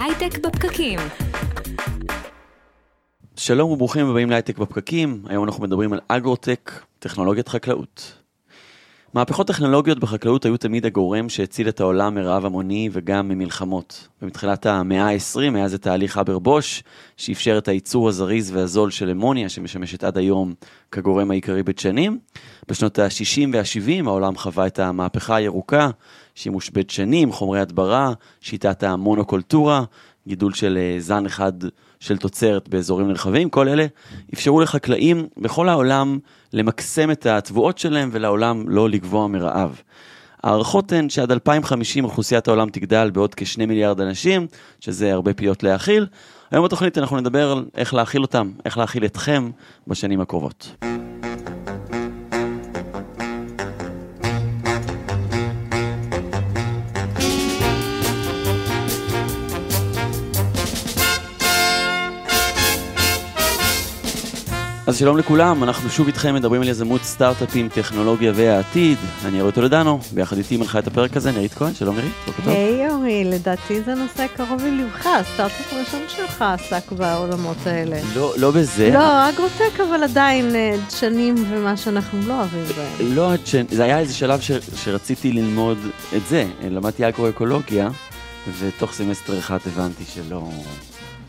הייטק בפקקים. שלום וברוכים הבאים להייטק בפקקים, היום אנחנו מדברים על אגרוטק, טכנולוגיית חקלאות. מהפכות טכנולוגיות בחקלאות היו תמיד הגורם שהציל את העולם מרעב המוני וגם ממלחמות. ומתחילת המאה ה-20 היה זה תהליך אבר בוש, שאפשר את הייצור הזריז והזול של אמוניה, שמשמשת עד היום כגורם העיקרי בדשנים. בשנות ה-60 וה-70 העולם חווה את המהפכה הירוקה, שימוש בדשנים, חומרי הדברה, שיטת המונוקולטורה, גידול של אה, זן אחד של תוצרת באזורים נרחבים, כל אלה אפשרו לחקלאים בכל העולם למקסם את התבואות שלהם ולעולם לא לגבוה מרעב. ההערכות הן שעד 2050 אוכלוסיית העולם תגדל בעוד כשני מיליארד אנשים, שזה הרבה פיות להאכיל. היום בתוכנית אנחנו נדבר על איך להאכיל אותם, איך להאכיל אתכם בשנים הקרובות. אז שלום לכולם, אנחנו שוב איתכם מדברים על יזמות סטארט-אפים, טכנולוגיה והעתיד. אני אורי טולדנו, ביחד איתי מנחה את הפרק הזה, נרית כהן, שלום נרית, בוקר טוב. היי אורי, לדעתי זה נושא קרוב ללבך, הסטארט-אפ הראשון שלך עסק בעולמות האלה. לא, לא בזה. לא, אגרוטק, אבל עדיין אה, דשנים ומה שאנחנו לא אוהבים בהם. לא זה היה איזה שלב ש, שרציתי ללמוד את זה. למדתי אגרו-אקולוגיה, ותוך סמסטר אחד הבנתי שלא...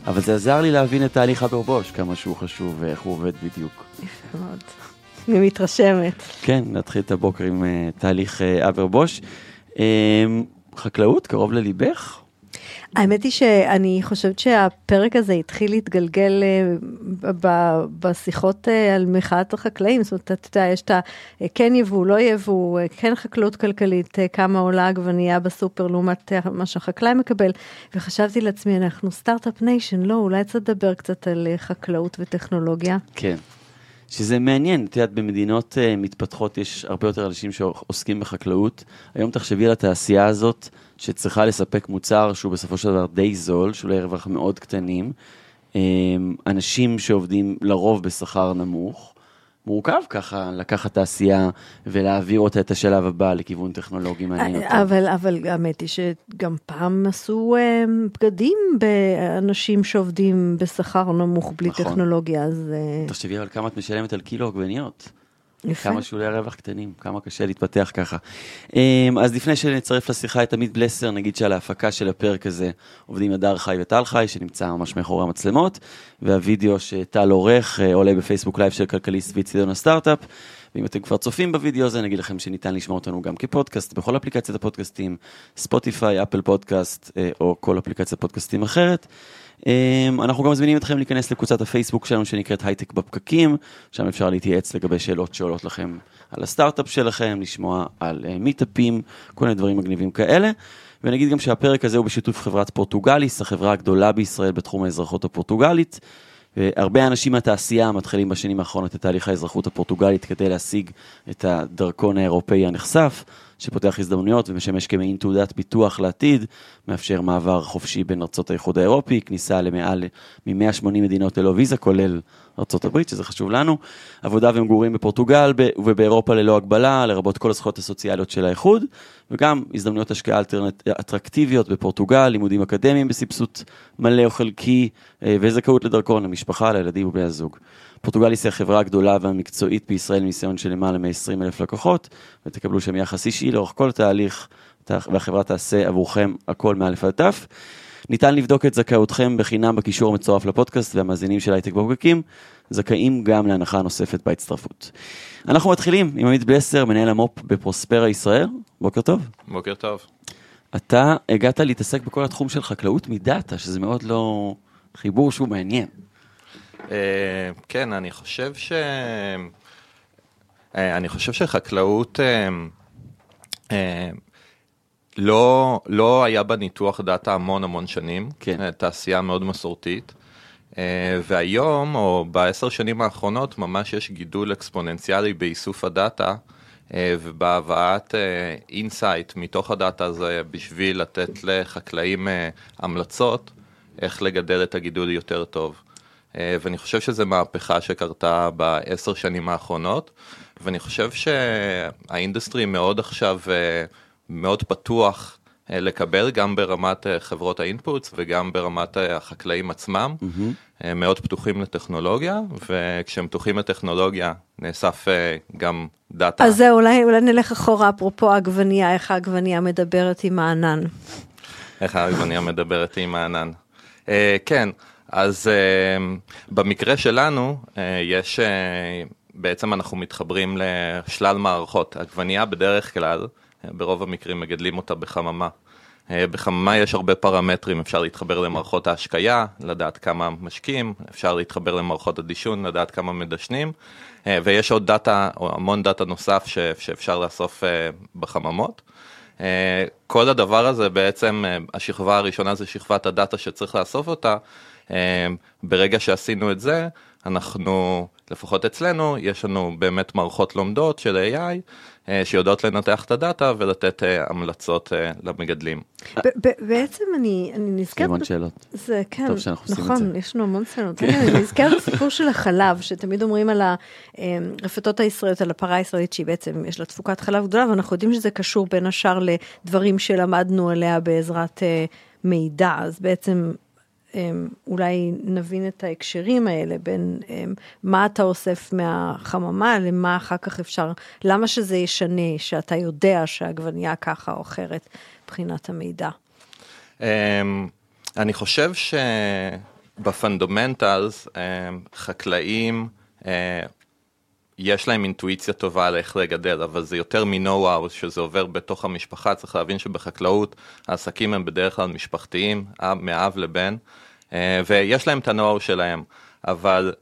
אבל זה עזר לי להבין את תהליך אברבוש, כמה שהוא חשוב ואיך הוא עובד בדיוק. יפה מאוד. אני מתרשמת. כן, נתחיל את הבוקר עם uh, תהליך uh, אברבוש. Uh, חקלאות, קרוב לליבך? האמת היא שאני חושבת שהפרק הזה התחיל להתגלגל אה, בשיחות אה, על מחאת החקלאים, זאת אומרת, אתה יודע, יש את הכן יבוא, לא יבוא, אה, כן חקלאות כלכלית, כמה עולה עגבנייה בסופר לעומת מה שהחקלאי מקבל, וחשבתי לעצמי, אנחנו Start-Up Nation, לא, אולי צריך לדבר קצת על חקלאות וטכנולוגיה. כן. שזה מעניין, את יודעת, במדינות אה, מתפתחות יש הרבה יותר אנשים שעוסקים בחקלאות. היום תחשבי על התעשייה הזאת, שצריכה לספק מוצר שהוא בסופו של דבר די זול, שולי רווח מאוד קטנים. אמ, אנשים שעובדים לרוב בשכר נמוך. מורכב ככה לקחת תעשייה ולהעביר אותה את השלב הבא לכיוון טכנולוגי מעניין יותר. אבל, אבל האמת היא שגם פעם עשו אה, בגדים באנשים שעובדים בשכר נמוך בלי נכון. טכנולוגיה, אז... אה, תחשבי על כמה את משלמת על קילו עגבניות. יפה. כמה שולי רווח קטנים, כמה קשה להתפתח ככה. אמ, אז לפני שנצרף לשיחה את עמית בלסר, נגיד שעל ההפקה של הפרק הזה עובדים הדר חי וטל חי, שנמצא ממש מאחורי המצלמות, והווידאו שטל עורך אה, עולה בפייסבוק Live של כלכליסט ואיצידון הסטארט-אפ. ואם אתם כבר צופים בווידאו הזה, אני אגיד לכם שניתן לשמוע אותנו גם כפודקאסט בכל אפליקציית הפודקאסטים, Spotify, Apple Podcast אה, או כל אפליקציית פודקאסטים אחרת. אמ, אנחנו גם מזמינים אתכם להיכנס לקבוצת הפייסבוק שלנו שנקראת הייטק בפקקים, שם אפשר להתייעץ לגבי שאלות שעולות לכם על הסטארט-אפ שלכם, לשמוע על אה, מיטאפים, כל מיני דברים מגניבים כאלה. ונגיד גם שהפרק הזה הוא בשיתוף חברת פורטוגליס, החברה הגדולה בישראל בתחום האזרחות הפורטוגלית. הרבה אנשים מהתעשייה מתחילים בשנים האחרונות את תהליך האזרחות הפורטוגלית כדי להשיג את הדרכון האירופאי הנחשף. שפותח הזדמנויות ומשמש כמעין תעודת ביטוח לעתיד, מאפשר מעבר חופשי בין ארצות האיחוד האירופי, כניסה למעל מ-180 מדינות ללא ויזה, כולל הברית, שזה חשוב לנו, עבודה ומגורים בפורטוגל ובאירופה ללא הגבלה, לרבות כל הזכויות הסוציאליות של האיחוד, וגם הזדמנויות השקעה אלטרנט... אטרקטיביות בפורטוגל, לימודים אקדמיים בסבסוד מלא או חלקי, אה, וזכאות לדרכון למשפחה, לילדים ובני הזוג. פורטוגליס היא החברה הגדולה והמקצועית בישראל ניסיון של למעלה מ-20 אלף לקוחות, ותקבלו שם יחס אישי לאורך כל התהליך, והחברה תעשה עבורכם הכל מאלף עד תף. ניתן לבדוק את זכאותכם בחינם בקישור המצורף לפודקאסט, והמאזינים של הייטק בפקקים זכאים גם להנחה נוספת בהצטרפות. אנחנו מתחילים עם עמית בלסר, מנהל המו"פ בפרוספרה ישראל. בוקר טוב. בוקר טוב. אתה הגעת להתעסק בכל התחום של חקלאות מדאטה, שזה מאוד לא חיבור שהוא מעניין. אה, כן, אני חושב ש... אה, אני חושב שחקלאות אה, לא, לא היה בה ניתוח דאטה המון המון שנים, כן. תעשייה מאוד מסורתית. והיום, או בעשר שנים האחרונות, ממש יש גידול אקספוננציאלי באיסוף הדאטה ובהבאת insight מתוך הדאטה הזה בשביל לתת לחקלאים המלצות איך לגדל את הגידול יותר טוב. אה, ואני חושב שזו מהפכה שקרתה בעשר שנים האחרונות, ואני חושב שה industry מאוד עכשיו, אה, מאוד פתוח לקבל גם ברמת חברות ה input וגם ברמת החקלאים עצמם. Mm-hmm. מאוד פתוחים לטכנולוגיה, וכשהם פתוחים לטכנולוגיה נאסף גם דאטה. אז זהו, אולי, אולי נלך אחורה, אפרופו עגבנייה, איך העגבנייה מדברת עם הענן. איך העגבנייה מדברת עם הענן. Uh, כן, אז uh, במקרה שלנו uh, יש, uh, בעצם אנחנו מתחברים לשלל מערכות. עגבנייה בדרך כלל, ברוב המקרים מגדלים אותה בחממה. Uh, בחממה יש הרבה פרמטרים, אפשר להתחבר למערכות ההשקיה, לדעת כמה משקים, אפשר להתחבר למערכות הדישון, לדעת כמה מדשנים, uh, ויש עוד דאטה, או המון דאטה נוסף שאפשר לאסוף uh, בחממות. אה, כל הדבר הזה בעצם, אה, השכבה הראשונה זה שכבת הדאטה שצריך לאסוף אותה. אה, ברגע שעשינו את זה, אנחנו, לפחות אצלנו, יש לנו באמת מערכות לומדות של AI, שיודעות לנתח את הדאטה ולתת המלצות למגדלים. בעצם אני נזכרת... המון שאלות. זה כן, נכון, יש לנו המון שאלות. אני נזכרת בסיפור של החלב, שתמיד אומרים על הרפתות הישראליות, על הפרה הישראלית, שהיא בעצם, יש לה תפוקת חלב גדולה, ואנחנו יודעים שזה קשור בין השאר לדברים שלמדנו עליה בעזרת מידע, אז בעצם אולי נבין את ההקשרים האלה בין מה אתה אוסף מהחממה למה אחר כך אפשר, למה שזה ישנה, שאתה יודע שהעגבנייה ככה או אחרת מבחינת המידע. אני חושב שב fundamentals חקלאים יש להם אינטואיציה טובה על איך לגדל, אבל זה יותר מ-know-how שזה עובר בתוך המשפחה, צריך להבין שבחקלאות העסקים הם בדרך כלל משפחתיים, מאב לבן, אה, ויש להם את ה-know-how שלהם, אבל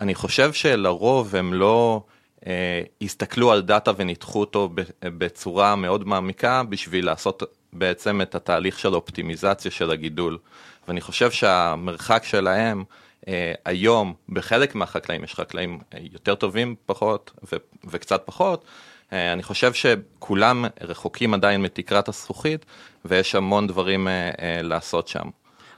אני חושב שלרוב הם לא אה, הסתכלו על דאטה וניתחו אותו בצורה מאוד מעמיקה בשביל לעשות בעצם את התהליך של אופטימיזציה של הגידול, ואני חושב שהמרחק שלהם היום בחלק מהחקלאים, יש חקלאים אה, יותר טובים פחות ו- וקצת פחות, אה, אני חושב שכולם רחוקים עדיין מתקרת הזכוכית ויש המון דברים לעשות שם.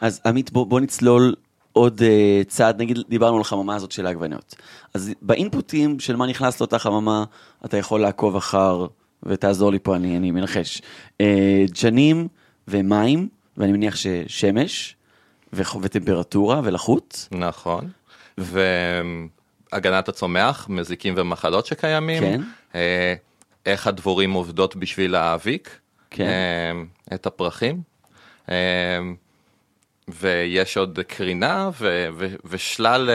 אז עמית בוא, בוא נצלול עוד uh, צעד, נגיד דיברנו על החממה הזאת של העגבניות. אז באינפוטים של מה נכנס לאותה חממה, אתה יכול לעקוב אחר, ותעזור לי פה, אני, אני מנחש, uh, דשנים ומים, ואני מניח ששמש, וטמפרטורה ולחות. נכון. והגנת הצומח, מזיקים ומחלות שקיימים. כן. אה, איך הדבורים עובדות בשביל להאביק כן. אה, את הפרחים. אה, ויש עוד קרינה ו- ו- ושלל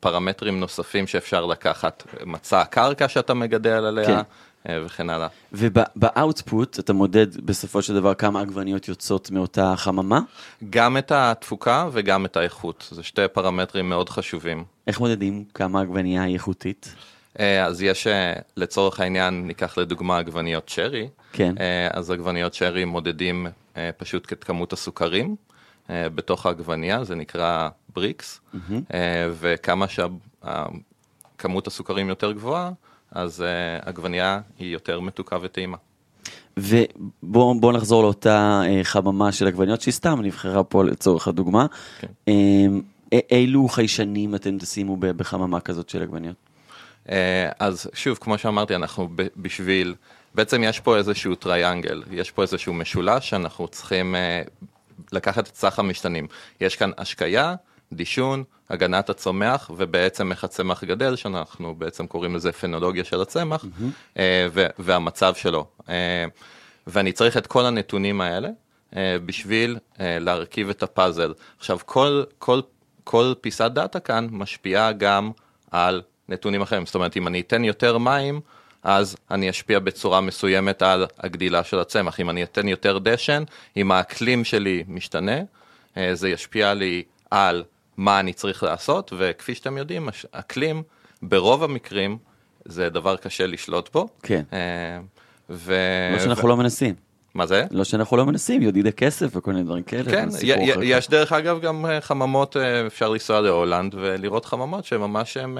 פרמטרים נוספים שאפשר לקחת, מצע הקרקע שאתה מגדל עליה. כן. אה, וכן הלאה. ובאאוטפוט אתה מודד בסופו של דבר כמה עגבניות יוצאות מאותה חממה? גם את התפוקה וגם את האיכות, זה שתי פרמטרים מאוד חשובים. איך מודדים כמה עגבנייה היא איכותית? אה, אז יש, אה, לצורך העניין, ניקח לדוגמה עגבניות שרי. כן. אז עגבניות שרי מודדים פשוט את כמות הסוכרים בתוך העגבנייה, זה נקרא בריקס, mm-hmm. וכמה שכמות הסוכרים יותר גבוהה, אז uh, עגבנייה היא יותר מתוקה וטעימה. ובואו נחזור לאותה uh, חממה של עגבניות שהיא סתם נבחרה פה לצורך הדוגמה. כן. Uh, אילו חיישנים אתם תשימו בחממה כזאת של עגבניות? Uh, אז שוב, כמו שאמרתי, אנחנו בשביל, בעצם יש פה איזשהו טריאנגל, יש פה איזשהו משולש שאנחנו צריכים uh, לקחת את סך המשתנים. יש כאן השקיה, דישון, הגנת הצומח ובעצם איך הצמח גדל, שאנחנו בעצם קוראים לזה פנולוגיה של הצמח, mm-hmm. והמצב שלו. אה, ואני צריך את כל הנתונים האלה אה, בשביל להרכיב את הפאזל. עכשיו, כל, כל, כל פיסת דאטה כאן משפיעה גם על נתונים אחרים. זאת אומרת, אם אני אתן יותר מים, אז אני אשפיע בצורה מסוימת על הגדילה של הצמח. אם אני אתן יותר דשן, אם האקלים שלי משתנה, זה ישפיע לי על מה אני צריך לעשות, וכפי שאתם יודעים, אקלים ברוב המקרים זה דבר קשה לשלוט בו. כן. אה, ו... לא שאנחנו ו... לא מנסים. מה זה? לא שאנחנו לא מנסים, יודעים הכסף וכל מיני דברים כאלה. כן, יש דרך אגב גם אה, חממות, אה, אפשר לנסוע להולנד ולראות חממות שממש הן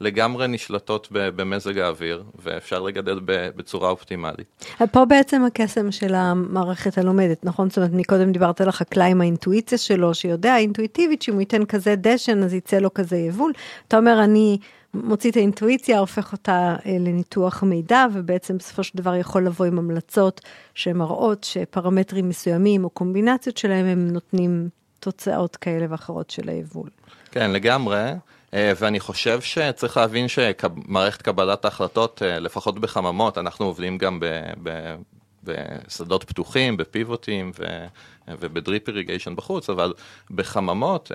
לגמרי נשלטות במזג האוויר, ואפשר לגדל בצורה אופטימלית. פה בעצם הקסם של המערכת הלומדת, נכון? זאת אומרת, מקודם דיברת על החקלאי עם האינטואיציה שלו, שיודע אינטואיטיבית שאם הוא ייתן כזה דשן אז יצא לו כזה יבול. אתה אומר, אני מוציא את האינטואיציה, הופך אותה לניתוח מידע, ובעצם בסופו של דבר יכול לבוא עם המלצות שמראות שפרמטרים מסוימים או קומבינציות שלהם הם נותנים תוצאות כאלה ואחרות של היבול. כן, לגמרי. ואני חושב שצריך להבין שמערכת קבלת ההחלטות, לפחות בחממות, אנחנו עובדים גם בשדות פתוחים, בפיבוטים ובדריפ איריגיישן בחוץ, אבל בחממות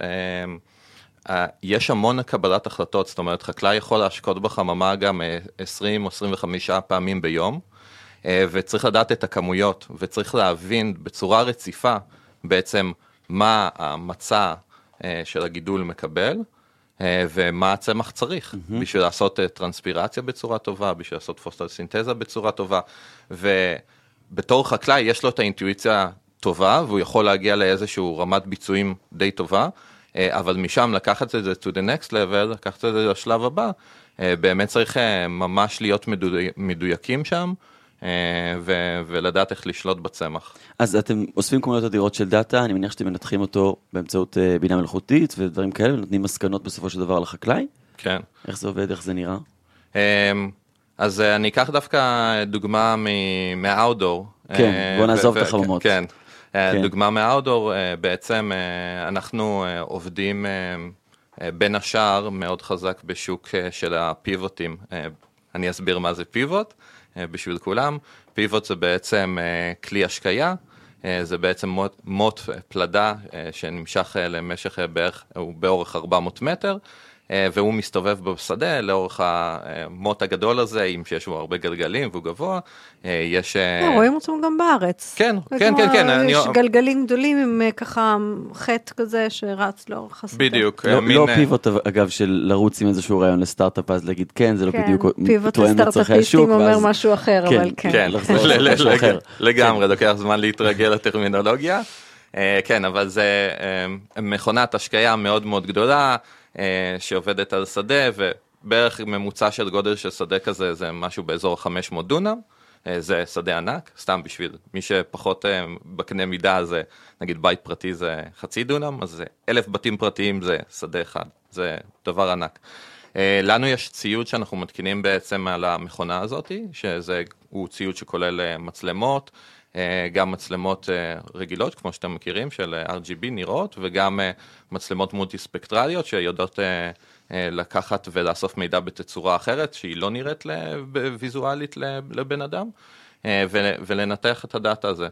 יש המון קבלת החלטות, זאת אומרת חקלאי יכול להשקות בחממה גם 20 או 25 פעמים ביום, וצריך לדעת את הכמויות, וצריך להבין בצורה רציפה בעצם מה המצע של הגידול מקבל. ומה הצמח צריך mm-hmm. בשביל לעשות טרנספירציה בצורה טובה, בשביל לעשות פוסטוסינתזה בצורה טובה, ובתור חקלאי יש לו את האינטואיציה טובה, והוא יכול להגיע לאיזשהו רמת ביצועים די טובה, אבל משם לקחת את זה to the next level, לקחת את זה לשלב הבא, באמת צריך ממש להיות מדויק, מדויקים שם. ו- ולדעת איך לשלוט בצמח. אז אתם אוספים כמויות אדירות של דאטה, אני מניח שאתם מנתחים אותו באמצעות בינה מלאכותית ודברים כאלה, ונותנים מסקנות בסופו של דבר לחקלאי? כן. איך זה עובד, איך זה נראה? אז אני אקח דווקא דוגמה מהאוטדור. כן, בוא נעזוב את החלומות. כן. כן. דוגמה מהאוטדור, בעצם אנחנו עובדים בין השאר מאוד חזק בשוק של הפיבוטים. אני אסביר מה זה פיבוט. בשביל כולם. פיבוט זה בעצם כלי השקיה, זה בעצם מוט, מוט פלדה שנמשך למשך בערך, הוא באורך 400 מטר, והוא מסתובב בשדה לאורך המוט הגדול הזה, עם שיש בו הרבה גלגלים והוא גבוה, יש... רואים אותם גם בארץ. כן, כן, כן, כן. יש גלגלים גדולים עם ככה חטא כזה שרץ לאורך השדה. בדיוק. לא פיבוט אגב של לרוץ עם איזשהו רעיון לסטארט-אפ, אז להגיד כן, זה לא בדיוק תואם לצרכי השוק. פיבוט אומר משהו אחר, אבל כן. כן. לגמרי, לוקח זמן להתרגל לטרמינולוגיה. כן, אבל זה מכונת השקיה מאוד מאוד גדולה. שעובדת על שדה, ובערך ממוצע של גודל של שדה כזה זה משהו באזור 500 דונם. זה שדה ענק, סתם בשביל מי שפחות בקנה מידה זה נגיד בית פרטי זה חצי דונם, אז אלף בתים פרטיים זה שדה אחד, זה דבר ענק. לנו יש ציוד שאנחנו מתקינים בעצם על המכונה הזאתי, שזה הוא ציוד שכולל מצלמות, גם מצלמות רגילות, כמו שאתם מכירים, של RGB נראות, וגם מצלמות מולטי ספקטרליות שיודעות לקחת ולאסוף מידע בתצורה אחרת, שהיא לא נראית ויזואלית לבן אדם, ולנתח את הדאטה הזה.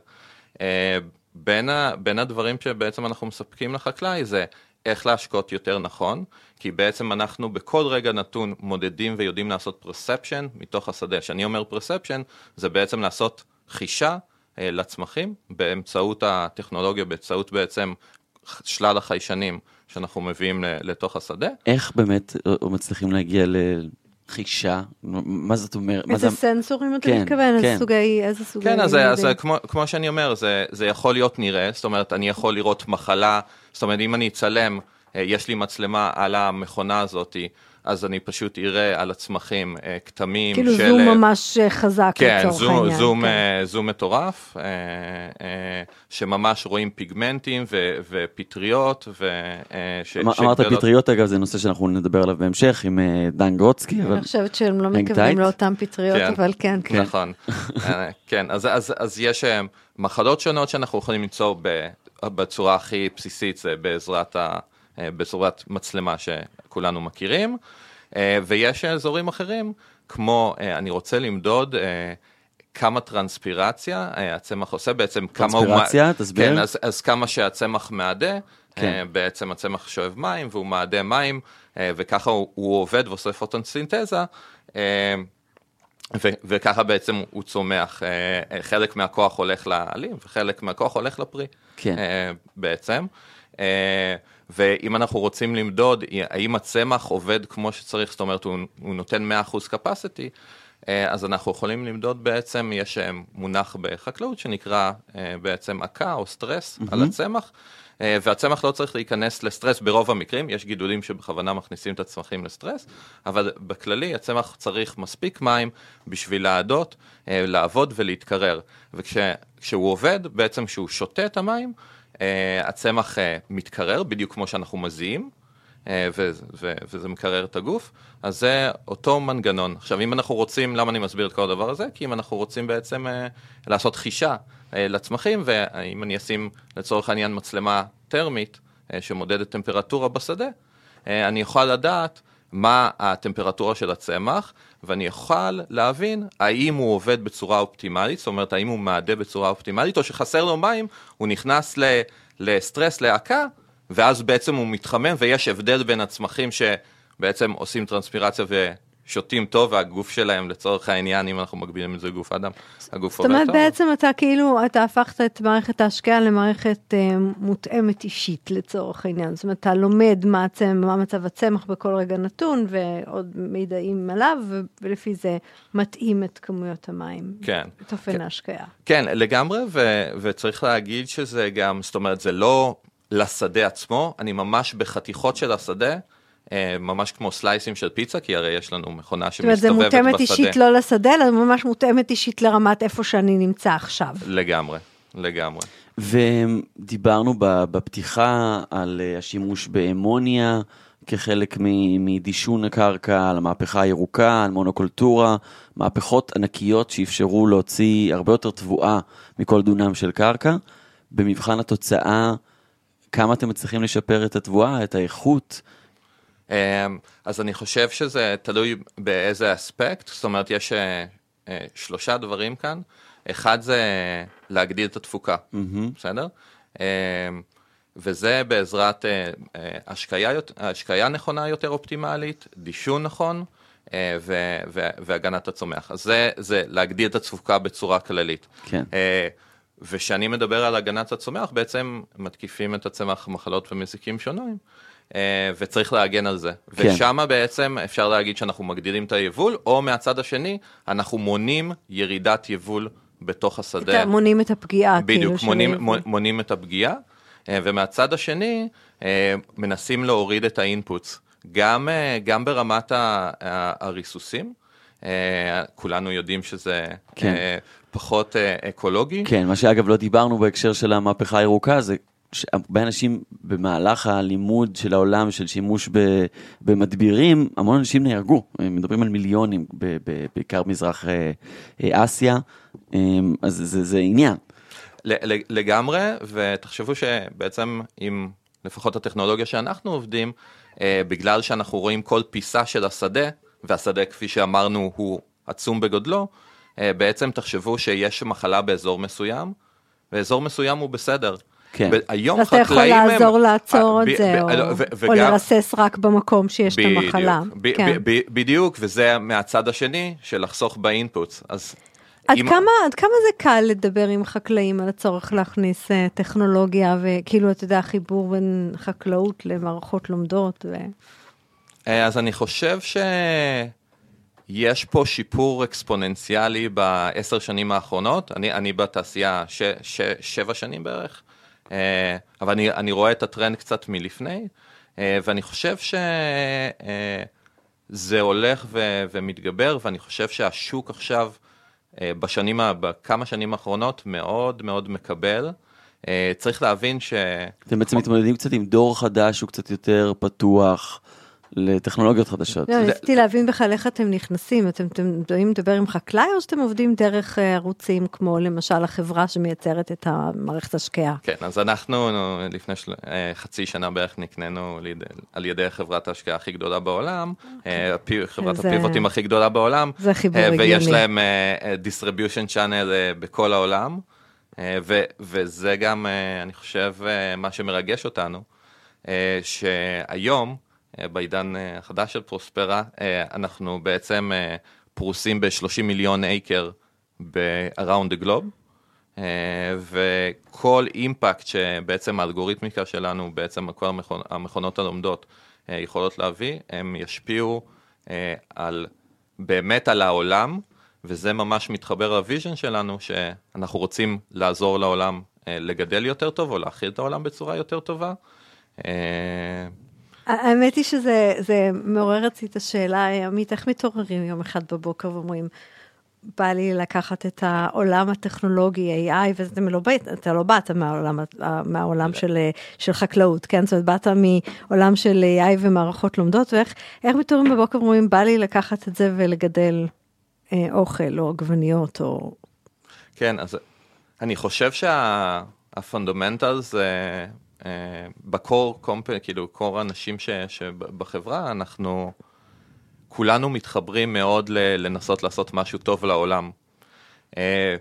בין, בין הדברים שבעצם אנחנו מספקים לחקלאי זה איך להשקות יותר נכון, כי בעצם אנחנו בכל רגע נתון מודדים ויודעים לעשות perception מתוך השדה. כשאני אומר perception, זה בעצם לעשות חישה לצמחים באמצעות הטכנולוגיה, באמצעות בעצם שלל החיישנים שאנחנו מביאים לתוך השדה. איך באמת מצליחים להגיע לחישה? מה זאת אומרת? איזה סנסורים אתה כן, מתכוון? כן. סוגי, איזה סוגי... כן, אז, אז כמו, כמו שאני אומר, זה, זה יכול להיות נראה, זאת אומרת, אני יכול לראות מחלה, זאת אומרת, אם אני אצלם, יש לי מצלמה על המכונה הזאתי, אז אני פשוט אראה על הצמחים כתמים כאילו של... כאילו זום ממש חזק כן, לצורך זום, העניין. זום, כן, זום מטורף, שממש רואים פיגמנטים ו, ופטריות. ו, ש, אמרת שגדלות... פטריות, אגב, זה נושא שאנחנו נדבר עליו בהמשך עם דן גרוצקי. אני חושבת שהם לא מתכוונים לאותן פטריות, כן, אבל כן. כן. נכון, כן, אז, אז, אז יש מחלות שונות שאנחנו יכולים ליצור בצורה הכי בסיסית, זה בעזרת ה... בצורת מצלמה שכולנו מכירים, ויש אזורים אחרים, כמו אני רוצה למדוד כמה טרנספירציה הצמח עושה, בעצם כמה הוא... טרנספירציה, תסביר. כן, אז, אז כמה שהצמח מעדה, כן. בעצם הצמח שואב מים והוא מעדה מים, וככה הוא, הוא עובד ועושה פוטוסינתזה. ו- וככה בעצם הוא צומח, חלק מהכוח הולך לעלים וחלק מהכוח הולך לפרי, כן. בעצם. ואם אנחנו רוצים למדוד האם הצמח עובד כמו שצריך, זאת אומרת הוא, הוא נותן 100% capacity, אז אנחנו יכולים למדוד בעצם, יש מונח בחקלאות שנקרא בעצם עקה או סטרס mm-hmm. על הצמח. והצמח לא צריך להיכנס לסטרס ברוב המקרים, יש גידולים שבכוונה מכניסים את הצמחים לסטרס, אבל בכללי הצמח צריך מספיק מים בשביל לעדות, לעבוד ולהתקרר. וכשהוא עובד, בעצם כשהוא שותה את המים, הצמח מתקרר, בדיוק כמו שאנחנו מזיעים, וזה מקרר את הגוף, אז זה אותו מנגנון. עכשיו, אם אנחנו רוצים, למה אני מסביר את כל הדבר הזה? כי אם אנחנו רוצים בעצם לעשות חישה לצמחים, ואם אני אשים לצורך העניין מצלמה טרמית שמודדת טמפרטורה בשדה, אני יכול לדעת מה הטמפרטורה של הצמח, ואני אוכל להבין האם הוא עובד בצורה אופטימלית, זאת אומרת, האם הוא מעדה בצורה אופטימלית, או שחסר לו מים, הוא נכנס לסטרס, להקה, ואז בעצם הוא מתחמם, ויש הבדל בין הצמחים שבעצם עושים טרנספירציה ו... שותים טוב והגוף שלהם לצורך העניין אם אנחנו מגבילים את זה לגוף אדם, הגוף עובד טוב. זאת אומרת בעצם אתה כאילו אתה הפכת את מערכת ההשקעה למערכת אה, מותאמת אישית לצורך העניין, זאת אומרת אתה לומד מה, הצמח, מה מצב הצמח בכל רגע נתון ועוד מידעים עליו ולפי זה מתאים את כמויות המים. כן. את אופן כן, ההשקעה. כן לגמרי ו, וצריך להגיד שזה גם, זאת אומרת זה לא לשדה עצמו, אני ממש בחתיכות של השדה. אה, ממש כמו סלייסים של פיצה, כי הרי יש לנו מכונה שמסתובבת בשדה. זאת אומרת, זה מותאמת אישית לא לשדה, אלא ממש מותאמת אישית לרמת איפה שאני נמצא עכשיו. לגמרי, לגמרי. ודיברנו בפתיחה על אה, השימוש באמוניה כחלק מדישון הקרקע, על המהפכה הירוקה, על מונוקולטורה, מהפכות ענקיות שאפשרו להוציא הרבה יותר תבואה מכל דונם של קרקע. במבחן התוצאה, כמה אתם מצליחים לשפר את התבואה, את האיכות? אמ, אז אני חושב שזה תלוי באיזה אספקט, זאת אומרת יש אה, אה, שלושה דברים כאן, אחד זה להגדיל את התפוקה, mm-hmm. בסדר? אמ, וזה בעזרת אה, השקיה, השקיה נכונה יותר אופטימלית, דישון נכון ו- ו- והגנת הצומח. אז זה, זה להגדיל את התפוקה בצורה כללית. כן. וכשאני מדבר על הגנת הצומח, בעצם מתקיפים את הצמח מחלות ומזיקים שונים. אה, וצריך להגן על זה. כן. ושם בעצם אפשר להגיד שאנחנו מגדילים את היבול, או מהצד השני, אנחנו מונים ירידת יבול בתוך השדה. מונים את הפגיעה. בדיוק, כאילו מונים, מונים את הפגיעה, אה, ומהצד השני, אה, מנסים להוריד את האינפוטס. גם, גם ברמת הריסוסים, כולנו יודעים שזה כן. פחות אקולוגי. כן, מה שאגב לא דיברנו בהקשר של המהפכה הירוקה, זה הרבה אנשים במהלך הלימוד של העולם של שימוש במדבירים, המון אנשים נהרגו, מדברים על מיליונים, בעיקר מזרח אה, אה, אסיה, אמ, אז זה, זה עניין. לגמרי, ותחשבו שבעצם עם לפחות הטכנולוגיה שאנחנו עובדים, אה, בגלל שאנחנו רואים כל פיסה של השדה, והשדה כפי שאמרנו הוא עצום בגודלו, בעצם תחשבו שיש מחלה באזור מסוים, ואזור מסוים הוא בסדר. כן. היום חקלאים הם... אתה יכול לעזור הם... לעצור את זה, או, ו- וגם... או לרסס רק במקום שיש בדיוק, את המחלה. ב- כן. ב- ב- בדיוק, וזה מהצד השני של לחסוך באינפוטס. אז עד, אם... כמה, עד כמה זה קל לדבר עם חקלאים על הצורך להכניס uh, טכנולוגיה וכאילו, אתה יודע, חיבור בין חקלאות למערכות לומדות? ו... אה, אז אני חושב שיש פה שיפור אקספוננציאלי בעשר שנים האחרונות. אני, אני בתעשייה ש, ש, שבע שנים בערך. אה, אבל אני, אני רואה את הטרנד קצת מלפני, אה, ואני חושב שזה הולך ו, ומתגבר, ואני חושב שהשוק עכשיו, אה, בשנים, בכמה שנים האחרונות, מאוד מאוד מקבל. צריך להבין ש... אתם בעצם מתמודדים קצת עם דור חדש, הוא קצת יותר פתוח. לטכנולוגיות חדשות. לא, ניסיתי להבין בכלל איך אתם נכנסים, אתם יודעים לדבר עם חקלאי או שאתם עובדים דרך אה, ערוצים כמו למשל החברה שמייצרת את המערכת השקיעה? כן, אז אנחנו לפני אה, חצי שנה בערך נקנינו על ידי חברת ההשקעה הכי גדולה בעולם, אה, חברת הפיבוטים הכי גדולה בעולם. זה חיבור הגיוני. ויש להם distribution channel בכל העולם, וזה גם, אני חושב, מה שמרגש אותנו, שהיום, בעידן אה, החדש של פרוספרה, אה, אנחנו בעצם פרוסים ב-30 מיליון אייקר ב-around the globe, וכל אימפקט שבעצם האלגוריתמיקה שלנו, בעצם כל המכונ... המכונות הלומדות יכולות להביא, הם ישפיעו על, באמת על העולם, וזה ממש מתחבר ל vision שלנו, שאנחנו רוצים לעזור לעולם לגדל יותר טוב, או להאכיל את העולם בצורה יותר טובה. האמת היא שזה מעורר אצלי את השאלה, עמית, איך מתעוררים יום אחד בבוקר ואומרים, בא לי לקחת את העולם הטכנולוגי, AI, ואתה לא, אתה לא באת מהעולם, מהעולם של, של חקלאות, כן? זאת אומרת, באת מעולם של AI ומערכות לומדות, ואיך מתעוררים בבוקר אומרים, בא לי לקחת את זה ולגדל אה, אוכל או עגבניות או... כן, אז אני חושב שה fundamental זה אה, ב core comp... כאילו, core האנשים ש, שבחברה, אנחנו כולנו מתחברים מאוד לנסות לעשות משהו טוב לעולם. אה,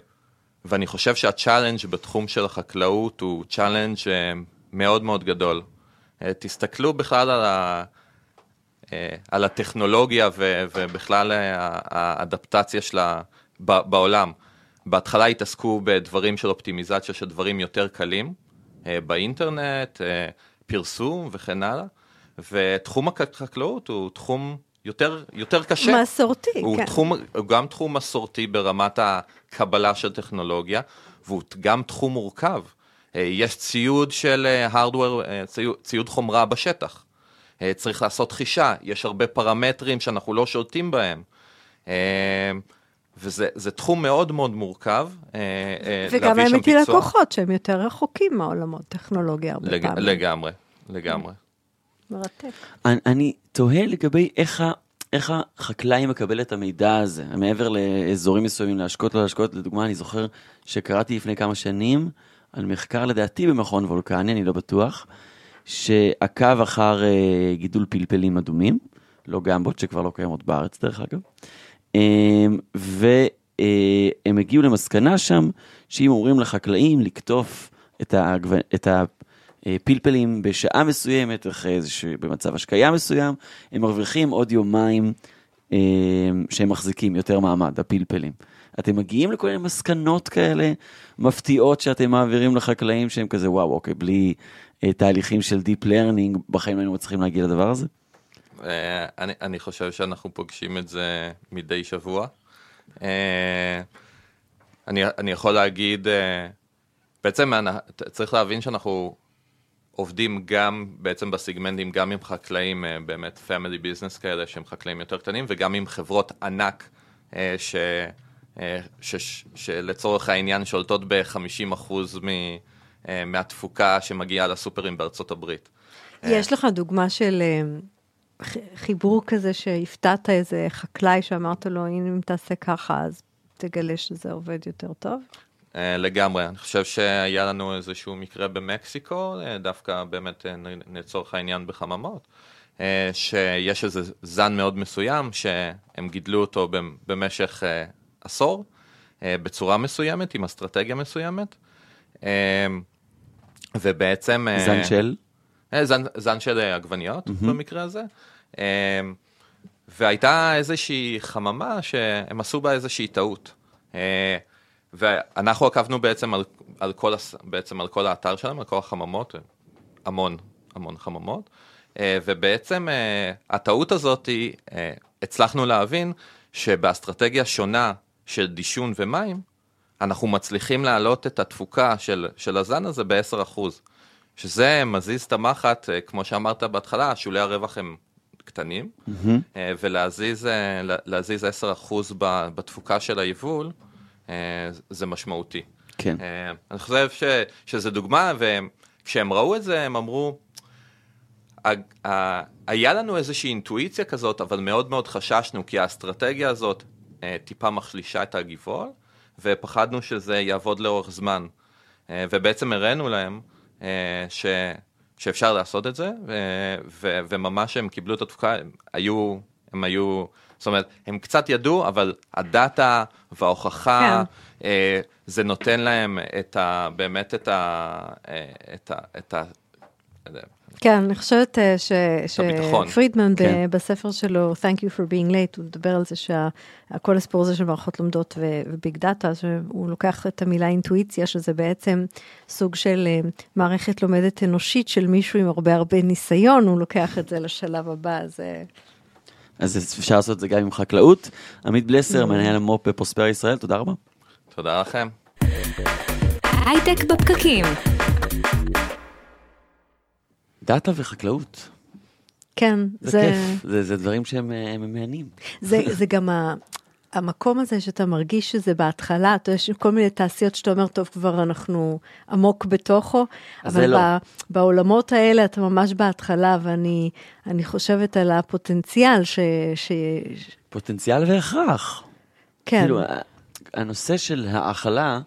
ואני חושב שה challenge בתחום של החקלאות הוא challenge מאוד מאוד גדול. תסתכלו בכלל על ה... אה, על הטכנולוגיה ו, ובכלל אה, האדפטציה שלה בעולם. בהתחלה התעסקו בדברים של אופטימיזציה של דברים יותר קלים, אה, באינטרנט, פרסום וכן הלאה, ותחום החקלאות הוא תחום יותר, יותר קשה. מסורתי, הוא כן. תחום, הוא גם תחום מסורתי ברמת הקבלה של טכנולוגיה, והוא גם תחום מורכב. יש ציוד של hardware, ציוד, ציוד חומרה בשטח. אה, צריך לעשות חישה, יש הרבה פרמטרים שאנחנו לא שולטים בהם. אה, וזה תחום מאוד מאוד מורכב. אה, וגם האמת היא לקוחות שהם יותר רחוקים מהעולמות טכנולוגיה הרבה לג, פעמים. לגמרי, לגמרי. מרתק. אני, אני תוהה לגבי איך, איך החקלאי מקבל את המידע הזה, מעבר לאזורים מסוימים, להשקות לא להשקות. לדוגמה, אני זוכר שקראתי לפני כמה שנים על מחקר לדעתי במכון וולקני, אני לא בטוח, שעקב אחר uh, גידול פלפלים אדומים, לא גמבות שכבר לא קיימות בארץ דרך אגב, והם uh, הגיעו למסקנה שם שאם אומרים לחקלאים לקטוף את, הגו... את הפלפלים בשעה מסוימת, אחרי איזשהו, במצב השקיה מסוים, הם מרוויחים עוד יומיים um, שהם מחזיקים יותר מעמד, הפלפלים. אתם מגיעים לכל מיני מסקנות כאלה מפתיעות שאתם מעבירים לחקלאים שהם כזה וואו אוקיי בלי אה, תהליכים של Deep Learning, בחיים היינו מצליחים להגיע לדבר הזה? אה, אני, אני חושב שאנחנו פוגשים את זה מדי שבוע. אה, אני, אני יכול להגיד, בעצם צריך להבין שאנחנו עובדים גם בעצם בסיגמנטים, גם עם חקלאים באמת family business כאלה שהם חקלאים יותר קטנים, וגם עם חברות ענק ש, ש, שלצורך העניין שולטות ב-50% מ... אה, מהתפוקה שמגיעה לסופרים בארצות הברית. יש לך דוגמה של אה, חיבור כזה שהפתעת איזה חקלאי שאמרת לו, הנה אם תעשה ככה, אז תגלה שזה עובד יותר טוב? אה, לגמרי, אני חושב שהיה לנו איזשהו מקרה במקסיקו, דווקא באמת לצורך העניין בחממות, שיש איזה זן מאוד מסוים שהם גידלו אותו במשך עשור, בצורה מסוימת, עם אסטרטגיה מסוימת. ובעצם... אה, זן של? אה, זן, זן של אה, עגבניות mm-hmm. במקרה הזה. והייתה איזושהי חממה שהם עשו בה איזושהי טעות. ואנחנו עקבנו בעצם על, על, כל, בעצם על כל האתר שלהם, על כל החממות, המון, המון חממות. ובעצם הטעות הזאת, הצלחנו להבין שבאסטרטגיה שונה של דישון ומים, אנחנו מצליחים להעלות את התפוקה של, של הזן הזה ב-10%, שזה מזיז את המחט, אה, כמו שאמרת בהתחלה, שולי הרווח הם קטנים, mm-hmm. ולהזיז 10% בתפוקה של היבול, זה משמעותי. כן. אני חושב ש, שזה דוגמה, וכשהם ראו את זה, הם אמרו, היה לנו איזושהי אינטואיציה כזאת, אבל מאוד מאוד חששנו, כי האסטרטגיה הזאת טיפה מחלישה את הגיבול, ופחדנו שזה יעבוד לאורך זמן. אה, ובעצם הראינו להם אה, ש... שאפשר לעשות את זה, ו... ו... וממש הם קיבלו את התפוקה, הם היו, הם היו, זאת אומרת, הם קצת ידעו, אבל הדאטה וההוכחה, כן. אה, זה נותן להם את ה... באמת את ה... את ה... את ה... כן, אני חושבת אה, שפרידמן כן. בספר שלו, Thank you for being late, הוא מדבר על זה שכל הסיפור הזה של מערכות לומדות וביג דאטה, שהוא לוקח את המילה אינטואיציה, שזה בעצם סוג של אה, מערכת לומדת אנושית של מישהו עם הרבה הרבה ניסיון, הוא לוקח את זה לשלב הבא, אז... אז אפשר לעשות את זה גם עם חקלאות. עמית בלסר, mm. מנהל המו"פ בפרוספר ישראל, תודה רבה. תודה לכם. הייטק בפקקים. דאטה וחקלאות. כן, זה... זה כיף, זה, זה דברים שהם מהנים. זה, זה גם ה... המקום הזה שאתה מרגיש שזה בהתחלה, אתה יש כל מיני תעשיות שאתה אומר, טוב, כבר אנחנו עמוק בתוכו, אבל לא. בעולמות האלה אתה ממש בהתחלה, ואני חושבת על הפוטנציאל ש... ש... פוטנציאל והכרח. כן. כאילו, הנושא של האכלה,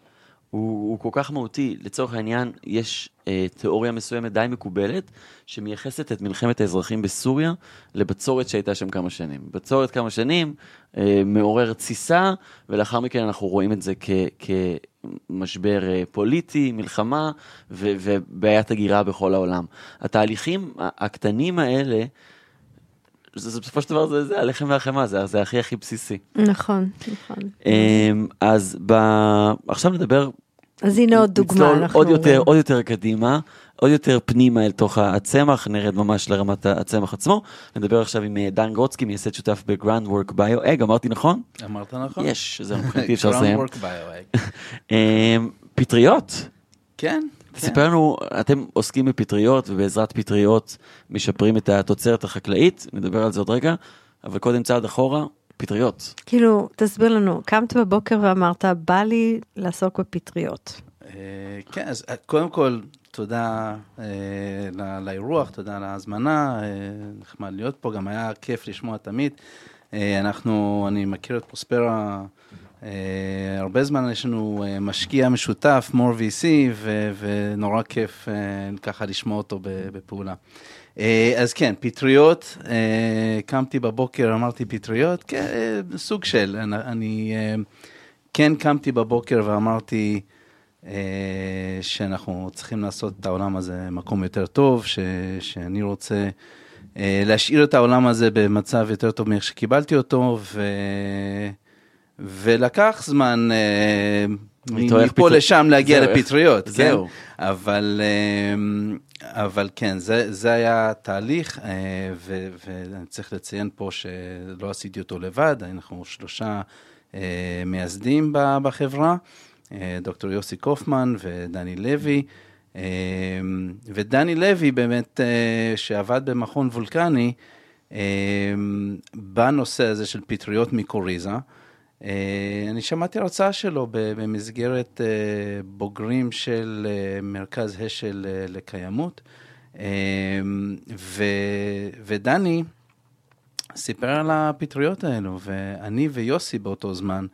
הוא, הוא כל כך מהותי. לצורך העניין, יש אה, תיאוריה מסוימת די מקובלת, שמייחסת את מלחמת האזרחים בסוריה לבצורת שהייתה שם כמה שנים. בצורת כמה שנים אה, מעורר תסיסה, ולאחר מכן אנחנו רואים את זה כ, כמשבר אה, פוליטי, מלחמה ו, ובעיית הגירה בכל העולם. התהליכים הקטנים האלה, זה, זה בסופו של דבר זה, זה הלחם והחמאה, זה, זה הכי הכי בסיסי. נכון, נכון. אמ, אז ב... עכשיו נדבר... אז הנה עוד דוגמה. אנחנו עוד יותר, עוד יותר קדימה, עוד יותר פנימה אל תוך הצמח, נרד ממש לרמת הצמח עצמו. נדבר עכשיו עם אה, דן גרוצקי, מייסד שותף ב Groundwork BioAg, אמרתי נכון? אמרת נכון. יש, זה מבחינתי אפשר לסיים. אמ, פטריות. כן. ספר לנו, אתם עוסקים בפטריות ובעזרת פטריות משפרים את התוצרת החקלאית, נדבר על זה עוד רגע, אבל קודם צעד אחורה, פטריות. כאילו, תסביר לנו, קמת בבוקר ואמרת, בא לי לעסוק בפטריות. אה, כן, אז אה, קודם כל, תודה אה, לאירוח, תודה על ההזמנה, נחמד להיות פה, גם היה כיף לשמוע תמיד. אנחנו, אני מכיר את פרוספרה. Uh, הרבה זמן יש לנו uh, משקיע משותף, more VC, ו- ונורא כיף uh, ככה לשמוע אותו בפעולה. אז כן, פטריות, קמתי בבוקר, אמרתי פטריות, כן, סוג של, אני, כן קמתי בבוקר ואמרתי שאנחנו צריכים לעשות את העולם הזה מקום יותר טוב, ש- שאני רוצה... להשאיר את העולם הזה במצב יותר טוב מאיך שקיבלתי אותו, ו... ולקח זמן אה, מפה לשם להגיע לפטריות, כן? זהו. אבל, אה, אבל כן, זה, זה היה תהליך, אה, ו, ואני צריך לציין פה שלא עשיתי אותו לבד, אנחנו שלושה מייסדים בחברה, דוקטור יוסי קופמן ודני לוי. ודני לוי באמת, שעבד במכון וולקני, בנושא הזה של פטריות מיקוריזה, אה, אני שמעתי הרצאה שלו במסגרת אה, בוגרים של אה, מרכז השל לקיימות, ו, ודני סיפר על הפטריות האלו, ואני ויוסי באותו זמן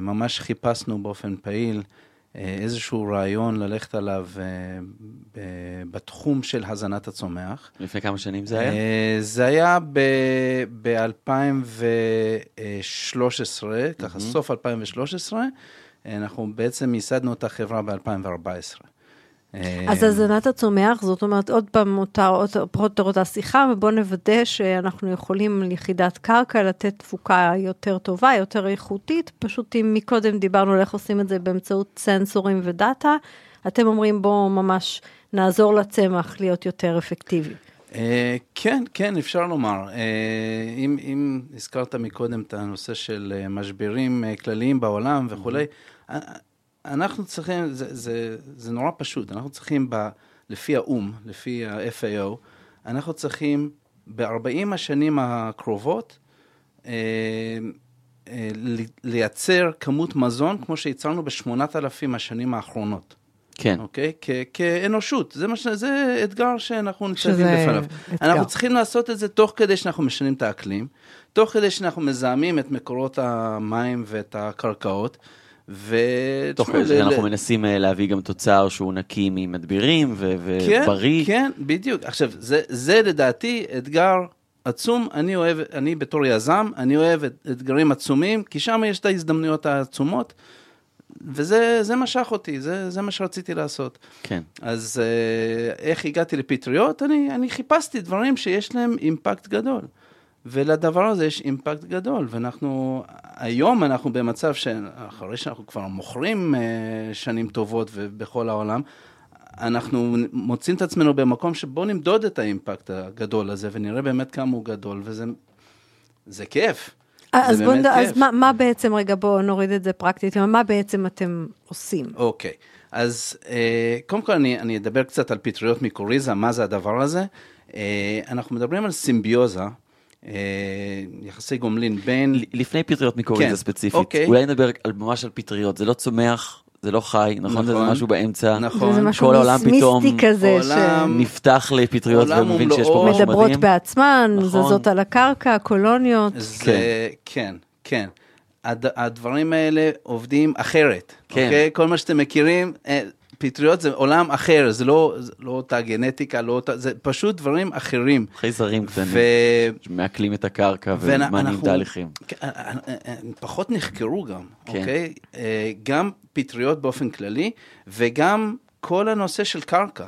ממש חיפשנו באופן פעיל איזשהו רעיון ללכת עליו אה, בתחום של הזנת הצומח. לפני כמה שנים זה היה? אה, זה היה ב-2013, ככה סוף 2013. אנחנו בעצם ייסדנו את החברה ב-2014. אז הזנת הצומח, זאת אומרת, עוד פעם, פחות או יותר השיחה, ובואו נוודא שאנחנו יכולים ליחידת קרקע לתת תפוקה יותר טובה, יותר איכותית. פשוט אם מקודם דיברנו על איך עושים את זה באמצעות סנסורים ודאטה, אתם אומרים בואו ממש נעזור לצמח להיות יותר אפקטיבי. אה, כן, כן, אפשר לומר. אה, אם, אם הזכרת מקודם את הנושא של אה, משברים כלליים בעולם וכולי, אנחנו צריכים, זה, זה, זה נורא פשוט, אנחנו צריכים, ב, לפי האו"ם, לפי ה-FAO, אנחנו צריכים ב-40 השנים הקרובות אה, אה, לייצר כמות מזון כמו שייצרנו ב-8,000 השנים האחרונות. כן. אוקיי? כ- כאנושות, זה, מש... זה אתגר שאנחנו ניצבים בפניו. אתגר. אנחנו צריכים לעשות את זה תוך כדי שאנחנו משנים את האקלים, תוך כדי שאנחנו מזהמים את מקורות המים ואת הקרקעות. ו... תוך כדי שאנחנו מנסים אה, להביא גם תוצר שהוא נקי ממדבירים ובריא. כן, כן, בדיוק. עכשיו, זה, זה לדעתי אתגר עצום. אני אוהב, אני בתור יזם, אני אוהב אתגרים עצומים, כי שם יש את ההזדמנויות העצומות. וזה משך אותי, זה, זה מה שרציתי לעשות. כן. אז אה, איך הגעתי לפטריות? אני, אני חיפשתי דברים שיש להם אימפקט גדול. ולדבר הזה יש אימפקט גדול, ואנחנו, היום אנחנו במצב שאחרי שאנחנו כבר מוכרים אה, שנים טובות ובכל העולם, אנחנו מוצאים את עצמנו במקום שבו נמדוד את האימפקט הגדול הזה, ונראה באמת כמה הוא גדול, וזה זה כיף. אז, בוא, נדע, אז מה, מה בעצם, רגע בואו נוריד את זה פרקטית, מה בעצם אתם עושים? אוקיי, אז אה, קודם כל אני, אני אדבר קצת על פטריות מיקוריזה, מה זה הדבר הזה. אה, אנחנו מדברים על סימביוזה יחסי גומלין בין... לפני פטריות מקוריזה כן, ספציפית, אוקיי. אולי נדבר על, ממש על פטריות, זה לא צומח, זה לא חי, נכון? נכון. זה משהו באמצע. נכון. זה משהו כל העולם פתאום כזה. עולם, ש... נפתח לפטריות ומבין שיש פה משהו מדהים. מדברות בעצמן, נכון. זזות על הקרקע, קולוניות. זה, כן, כן. כן. הד, הדברים האלה עובדים אחרת. כן. אוקיי? כל מה שאתם מכירים, אה, פטריות זה עולם אחר, זה לא, זה לא אותה גנטיקה, לא אותה, זה פשוט דברים אחרים. חייזרים קטנים, ו... שמעכלים את הקרקע ומענים תהליכים. כן, אה, אה, פחות נחקרו גם, כן. אוקיי? גם פטריות באופן כללי, וגם כל הנושא של קרקע.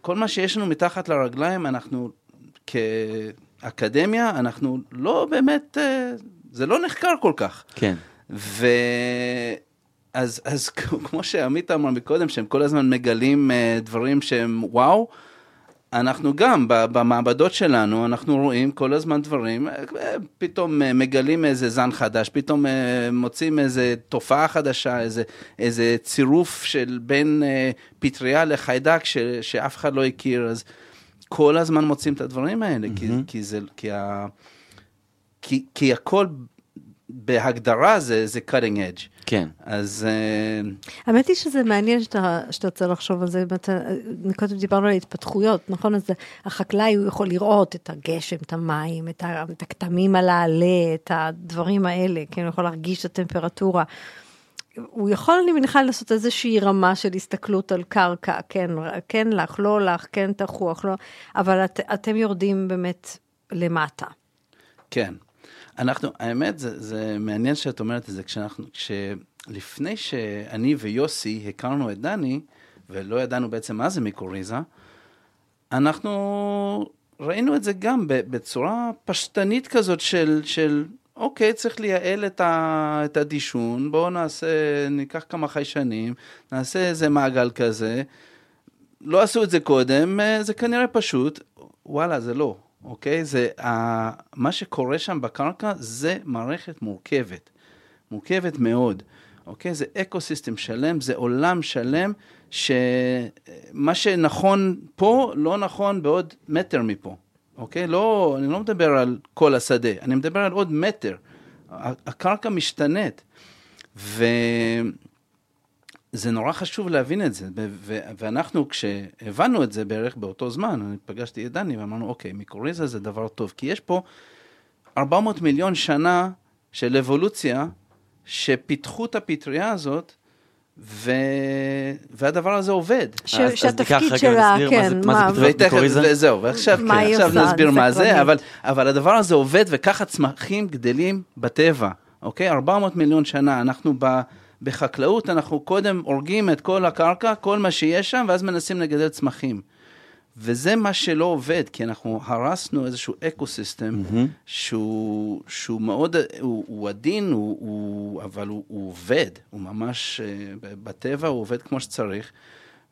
כל מה שיש לנו מתחת לרגליים, אנחנו כאקדמיה, אנחנו לא באמת, אה, זה לא נחקר כל כך. כן. ו... אז, אז כמו שעמית אמר מקודם, שהם כל הזמן מגלים אה, דברים שהם וואו, אנחנו גם במעבדות שלנו, אנחנו רואים כל הזמן דברים, פתאום מגלים איזה זן חדש, פתאום אה, מוצאים איזה תופעה חדשה, איזה, איזה צירוף של בין אה, פטריה לחיידק ש, שאף אחד לא הכיר, אז כל הזמן מוצאים את הדברים האלה, mm-hmm. כי, כי, זה, כי, ה, כי, כי הכל בהגדרה זה, זה cutting edge. כן. אז... Uh... האמת היא שזה מעניין שאתה, שאתה רוצה לחשוב על זה, קודם דיברנו על התפתחויות, נכון? אז החקלאי הוא יכול לראות את הגשם, את המים, את, ה, את הכתמים על העלה, את הדברים האלה, כן? הוא יכול להרגיש את הטמפרטורה. הוא יכול, אני מניחה, לעשות איזושהי רמה של הסתכלות על קרקע, כן, כן לך, לא לך, כן תחוח, לא, אבל את, אתם יורדים באמת למטה. כן. אנחנו, האמת, זה, זה מעניין שאת אומרת את זה, כשאנחנו, כשלפני שאני ויוסי הכרנו את דני, ולא ידענו בעצם מה זה מיקוריזה, אנחנו ראינו את זה גם בצורה פשטנית כזאת של, של אוקיי, צריך לייעל את, ה, את הדישון, בואו נעשה, ניקח כמה חיישנים, נעשה איזה מעגל כזה. לא עשו את זה קודם, זה כנראה פשוט, וואלה, זה לא. אוקיי? זה, ה, מה שקורה שם בקרקע זה מערכת מורכבת, מורכבת מאוד, אוקיי? זה אקו שלם, זה עולם שלם, שמה שנכון פה לא נכון בעוד מטר מפה, אוקיי? לא, אני לא מדבר על כל השדה, אני מדבר על עוד מטר. הקרקע משתנית, ו... זה נורא חשוב להבין את זה, ואנחנו כשהבנו את זה בערך באותו זמן, אני פגשתי את דני ואמרנו, אוקיי, מיקוריזה זה דבר טוב, כי יש פה 400 מיליון שנה של אבולוציה, שפיתחו את הפטריה הזאת, ו... והדבר הזה עובד. ש... אז, שהתפקיד אז שלה, כן, מה, מה זה מיקוריזה? וזהו, ועכשיו כן, עכשיו נסביר מה זה, אבל, אבל הדבר הזה עובד, וככה צמחים גדלים בטבע, אוקיי? 400 מיליון שנה, אנחנו ב... בחקלאות אנחנו קודם הורגים את כל הקרקע, כל מה שיש שם, ואז מנסים לגדל צמחים. וזה מה שלא עובד, כי אנחנו הרסנו איזשהו אקו סיסטם mm-hmm. שהוא, שהוא מאוד, הוא, הוא עדין, הוא, הוא, אבל הוא, הוא עובד, הוא ממש, אה, בטבע הוא עובד כמו שצריך.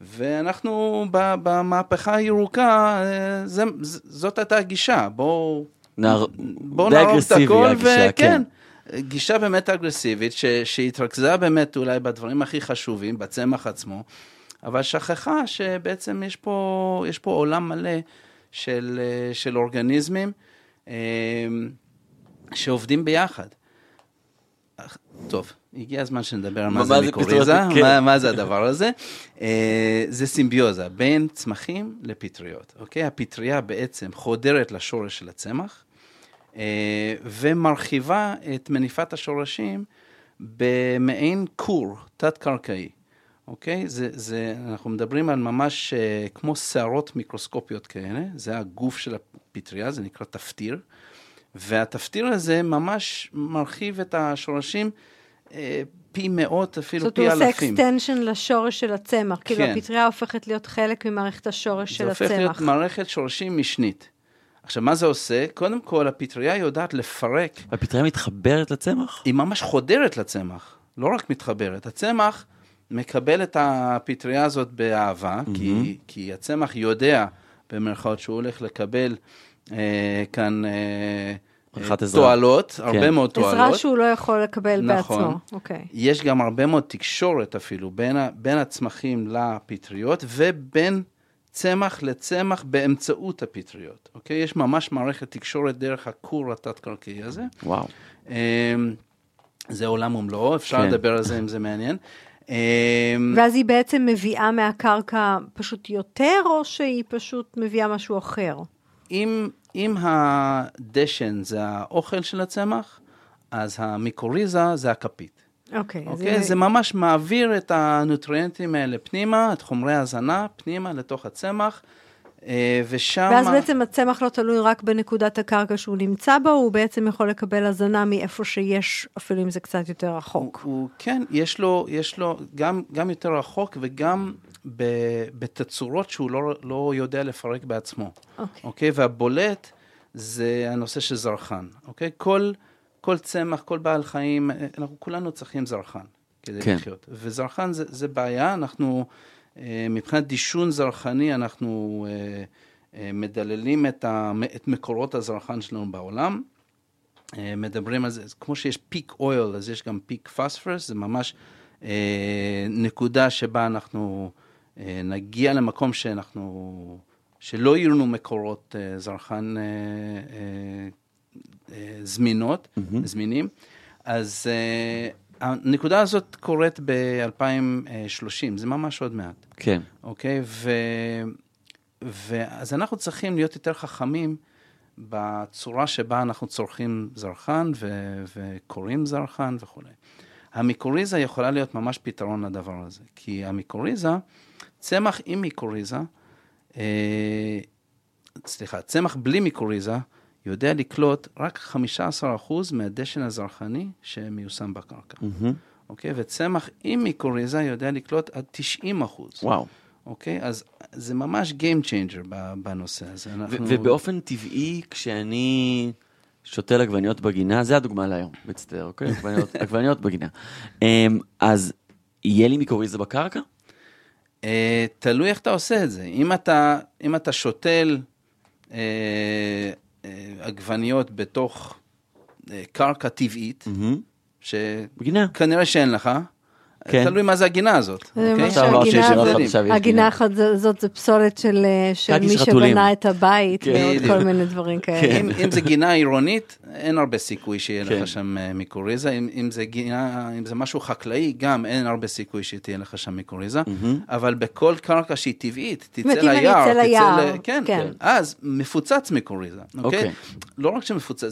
ואנחנו במהפכה הירוקה, אה, זה, זאת הייתה הגישה, בואו נהר... בוא נהרוג את הכל, וכן. כן. גישה באמת אגרסיבית, ש, שהתרכזה באמת אולי בדברים הכי חשובים, בצמח עצמו, אבל שכחה שבעצם יש פה, יש פה עולם מלא של, של אורגניזמים אה, שעובדים ביחד. טוב, הגיע הזמן שנדבר על מה זה מיקוריזה, כן. מה, מה זה הדבר הזה. אה, זה סימביוזה בין צמחים לפטריות, אוקיי? הפטריה בעצם חודרת לשורש של הצמח, ומרחיבה את מניפת השורשים במעין כור תת-קרקעי. אוקיי? זה, זה, אנחנו מדברים על ממש uh, כמו שערות מיקרוסקופיות כאלה, זה הגוף של הפטריה, זה נקרא תפטיר, והתפטיר הזה ממש מרחיב את השורשים uh, פי מאות, אפילו פי אלפים. זאת אומרת, הוא עושה extension לשורש של הצמח, כאילו, כן. כאילו הפטריה הופכת להיות חלק ממערכת השורש של הצמח. זה הופך להיות מערכת שורשים משנית. עכשיו, מה זה עושה? קודם כל, הפטריה יודעת לפרק. הפטריה מתחברת לצמח? היא ממש חודרת לצמח, לא רק מתחברת. הצמח מקבל את הפטריה הזאת באהבה, mm-hmm. כי, כי הצמח יודע, במרכאות, שהוא הולך לקבל אה, כאן... אה, תועלות, כן. הרבה מאוד תועלות. עזרה שהוא לא יכול לקבל נכון. בעצמו. אוקיי. יש גם הרבה מאוד תקשורת אפילו בין, בין הצמחים לפטריות ובין צמח לצמח באמצעות הפטריות, אוקיי? יש ממש מערכת תקשורת דרך הכור התת-קרקעי הזה. וואו. זה עולם ומלואו, אפשר כן. לדבר על זה אם זה מעניין. ואז היא בעצם מביאה מהקרקע פשוט יותר, או שהיא פשוט מביאה משהו אחר? אם, אם הדשן זה האוכל של הצמח, אז המיקוריזה זה הכפית. אוקיי. Okay, אוקיי? זה... זה ממש מעביר את הנוטריאנטים האלה פנימה, את חומרי ההזנה פנימה לתוך הצמח. אה, ושם... ואז בעצם הצמח לא תלוי רק בנקודת הקרקע שהוא נמצא בו, הוא בעצם יכול לקבל הזנה מאיפה שיש, אפילו אם זה קצת יותר רחוק. הוא, הוא כן, יש לו, יש לו גם, גם יותר רחוק וגם ב, בתצורות שהוא לא, לא יודע לפרק בעצמו. אוקיי. אוקיי? והבולט זה הנושא של זרחן. אוקיי? כל, כל צמח, כל בעל חיים, אנחנו כולנו צריכים זרחן כדי כן. לחיות. וזרחן זה, זה בעיה, אנחנו... אה, מבחינת דישון זרחני, אנחנו אה, אה, מדללים את, ה, את מקורות הזרחן שלנו בעולם. מדברים על זה, כמו שיש פיק אויל, אז יש גם פיק פספרס, זה ממש נקודה שבה אנחנו נגיע למקום שאנחנו, שלא יהיו לנו מקורות זרחן זמינות, mm-hmm. זמינים. אז הנקודה הזאת קורית ב-2030, זה ממש עוד מעט. כן. אוקיי? ו... ואז אנחנו צריכים להיות יותר חכמים בצורה שבה אנחנו צורכים זרחן ו... וקוראים זרחן וכולי. המיקוריזה יכולה להיות ממש פתרון לדבר הזה, כי המיקוריזה, צמח עם מיקוריזה, אה, סליחה, צמח בלי מיקוריזה, יודע לקלוט רק 15% מהדשן הזרחני שמיושם בקרקע. Mm-hmm. אוקיי? וצמח עם מיקוריזה יודע לקלוט עד 90%. וואו. אוקיי? אז זה ממש Game Changer בנושא הזה. אנחנו... ובאופן טבעי, כשאני שותל עגבניות בגינה, זה הדוגמה להיום, מצטער, אוקיי? עגבניות, עגבניות בגינה. אמ, אז יהיה לי מיקוריזה בקרקע? Uh, תלוי איך אתה עושה את זה. אם אתה, אם אתה שותל אה, עגבניות בתוך אה, קרקע טבעית, שכנראה שאין לך, כן. תלוי מה זה הגינה הזאת. אוקיי? הגינה אחת זאת זה פסולת של מי שבנה את הבית כן. ועוד כל מיני דברים כאלה. כן. אם זה גינה עירונית, אין הרבה סיכוי שיהיה לך שם אה, מיקוריזה. אם זה גינה, אם זה משהו חקלאי, גם אין הרבה סיכוי שתהיה לך שם מיקוריזה. אבל בכל קרקע שהיא טבעית, תצא ליער, תצא ל... כן, אז מפוצץ מיקוריזה, אוקיי? אוקיי? לא רק שמפוצץ,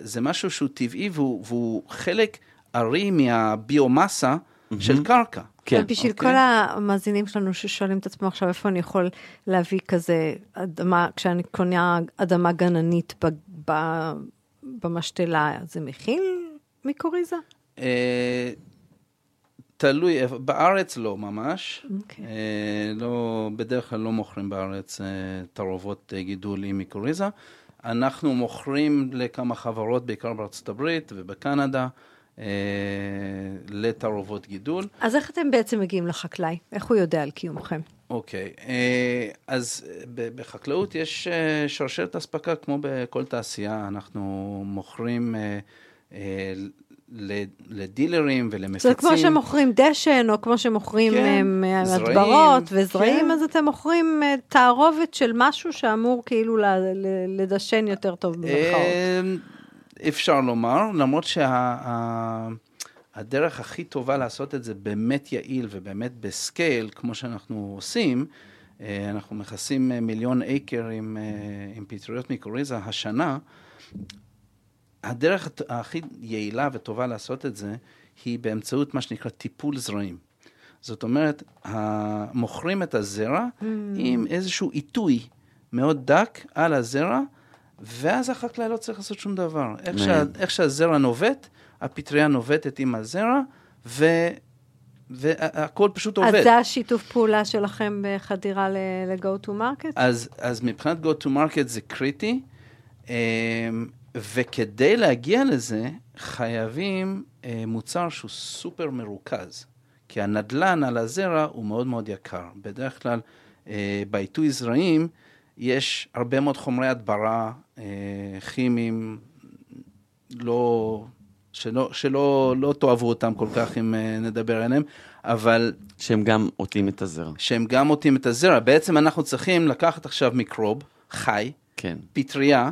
זה משהו שהוא טבעי והוא חלק ארי מהביומאסה. Mm-hmm. של קרקע. כן. בשביל okay. אוקיי. כל המאזינים שלנו ששואלים את עצמם עכשיו איפה אני יכול להביא כזה אדמה, כשאני קונה אדמה גננית ב, ב, במשתלה, זה מכיל מיקוריזה? אה, תלוי, בארץ לא ממש. Okay. אוקיי. אה, לא, בדרך כלל לא מוכרים בארץ אה, תערובות אה, גידול עם מיקוריזה. אנחנו מוכרים לכמה חברות, בעיקר בארצות הברית ובקנדה. אה, לתערובות גידול. אז איך אתם בעצם מגיעים לחקלאי? איך הוא יודע על קיומכם? אוקיי, אה, אז בחקלאות יש אה, שרשרת אספקה כמו בכל תעשייה, אנחנו מוכרים לדילרים ולמפיצים. זה כמו שמוכרים דשן, או כמו שמוכרים כן, הדברות וזרעים, כן. אז אתם מוכרים תערובת של משהו שאמור כאילו לדשן יותר טוב במרכאות. אפשר לומר, למרות שהדרך שה, הכי טובה לעשות את זה באמת יעיל ובאמת בסקייל, כמו שאנחנו עושים, אה, אנחנו מכסים מיליון אייקר עם, אה, עם פטריות מיקוריזה השנה, הדרך הכי יעילה וטובה לעשות את זה היא באמצעות מה שנקרא טיפול זרעים. זאת אומרת, מוכרים את הזרע mm. עם איזשהו עיתוי מאוד דק על הזרע, ואז החקלאי לא צריך לעשות שום דבר. איך, שה, איך שהזרע נובט, הפטריה נובטת עם הזרע, ו... והכל פשוט עובד. אז זה השיתוף פעולה שלכם בחדירה ל-go to market? אז, אז מבחינת go to market זה קריטי, אמ, וכדי להגיע לזה, חייבים אה, מוצר שהוא סופר מרוכז, כי הנדלן על הזרע הוא מאוד מאוד יקר. בדרך כלל, אה, בעיתוי זרעים, יש הרבה מאוד חומרי הדברה אה, כימיים לא שלא, שלא לא תאהבו אותם כל כך אם נדבר עליהם, אבל... שהם גם עוטים את הזרע. שהם גם עוטים את הזרע. בעצם אנחנו צריכים לקחת עכשיו מיקרוב חי, כן. פטריה,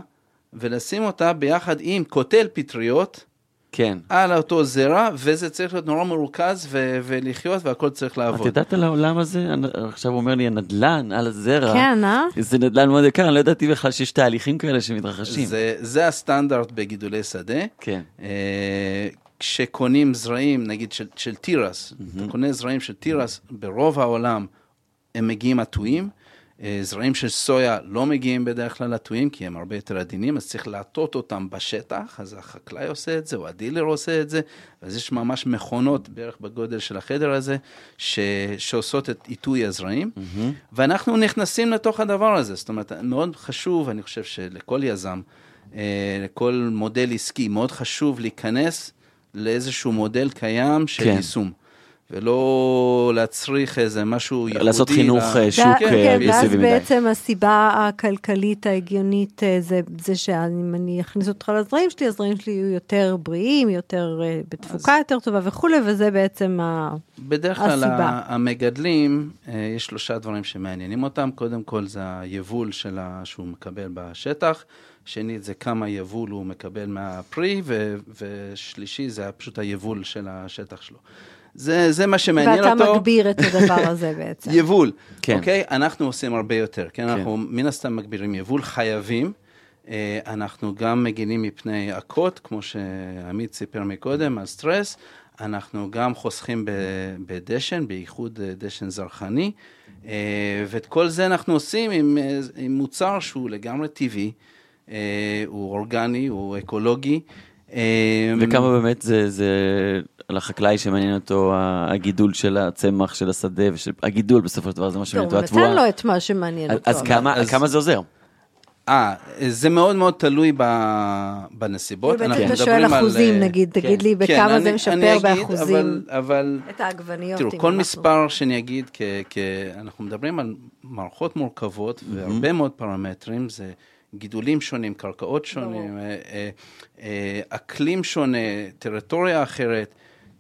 ולשים אותה ביחד עם קוטל פטריות. כן. על אותו זרע, וזה צריך להיות נורא מרוכז ו- ולחיות והכל צריך לעבוד. את יודעת על העולם הזה? עכשיו הוא אומר לי הנדלן על הזרע. כן, אה? זה נדלן מאוד יקר, אני לא ידעתי בכלל שיש תהליכים כאלה שמתרחשים. זה, זה הסטנדרט בגידולי שדה. כן. אה, כשקונים זרעים, נגיד של, של תירס, mm-hmm. אתה קונה זרעים של תירס, ברוב העולם הם מגיעים עטויים. אה, זרעים של סויה לא מגיעים בדרך כלל לטויים, כי הם הרבה יותר עדינים, אז צריך להטות אותם בשטח, אז החקלאי עושה את זה, או הדילר עושה את זה, אז יש ממש מכונות בערך בגודל של החדר הזה, ש... שעושות את עיתוי הזרעים, mm-hmm. ואנחנו נכנסים לתוך הדבר הזה, זאת אומרת, מאוד חשוב, אני חושב שלכל יזם, אה, לכל מודל עסקי, מאוד חשוב להיכנס לאיזשהו מודל קיים של כן. יישום. ולא להצריך איזה משהו ייחודי. לעשות חינוך לה... שוק אגרסיבי כן, מדי. ואז בעצם הסיבה הכלכלית ההגיונית אה, זה, זה שאם אני אכניס אותך לזרעים שלי, הזרעים שלי יהיו יותר בריאים, יותר אה, בתפוקה אז... יותר טובה וכולי, וזה בעצם הסיבה. בדרך כלל המגדלים, אה, יש שלושה דברים שמעניינים אותם. קודם כל זה היבול שלה שהוא מקבל בשטח. שנית זה כמה יבול הוא מקבל מהפרי, ו- ושלישי זה פשוט היבול של השטח שלו. זה, זה מה שמעניין ואתה אותו. ואתה מגביר את הדבר הזה בעצם. יבול, כן. אוקיי? אנחנו עושים הרבה יותר, כן? כן. אנחנו מן הסתם מגבירים יבול, חייבים. אה, אנחנו גם מגינים מפני עקות, כמו שעמית סיפר מקודם, על סטרס. אנחנו גם חוסכים בדשן, בייחוד אה, דשן זרחני. אה, ואת כל זה אנחנו עושים עם, עם מוצר שהוא לגמרי טבעי, הוא אורגני, הוא אקולוגי. וכמה באמת זה, זה לחקלאי שמעניין אותו הגידול של הצמח, של השדה, והגידול בסופו של דבר זה מה שמעניין אותו, התבואה. הוא נותן לו את מה שמעניין אותו. אז כמה, אז... כמה זה עוזר? אה, זה מאוד מאוד תלוי בנסיבות. אנחנו אתה שואל אחוזים, נגיד, תגיד לי כן, בכמה זה משפר באחוזים. אבל... את העגבניות. תראו, כל מספר שאני אגיד, אנחנו מדברים על מערכות מורכבות והרבה מאוד פרמטרים, זה... גידולים שונים, קרקעות שונים, אה, אה, אה, אקלים שונה, טריטוריה אחרת,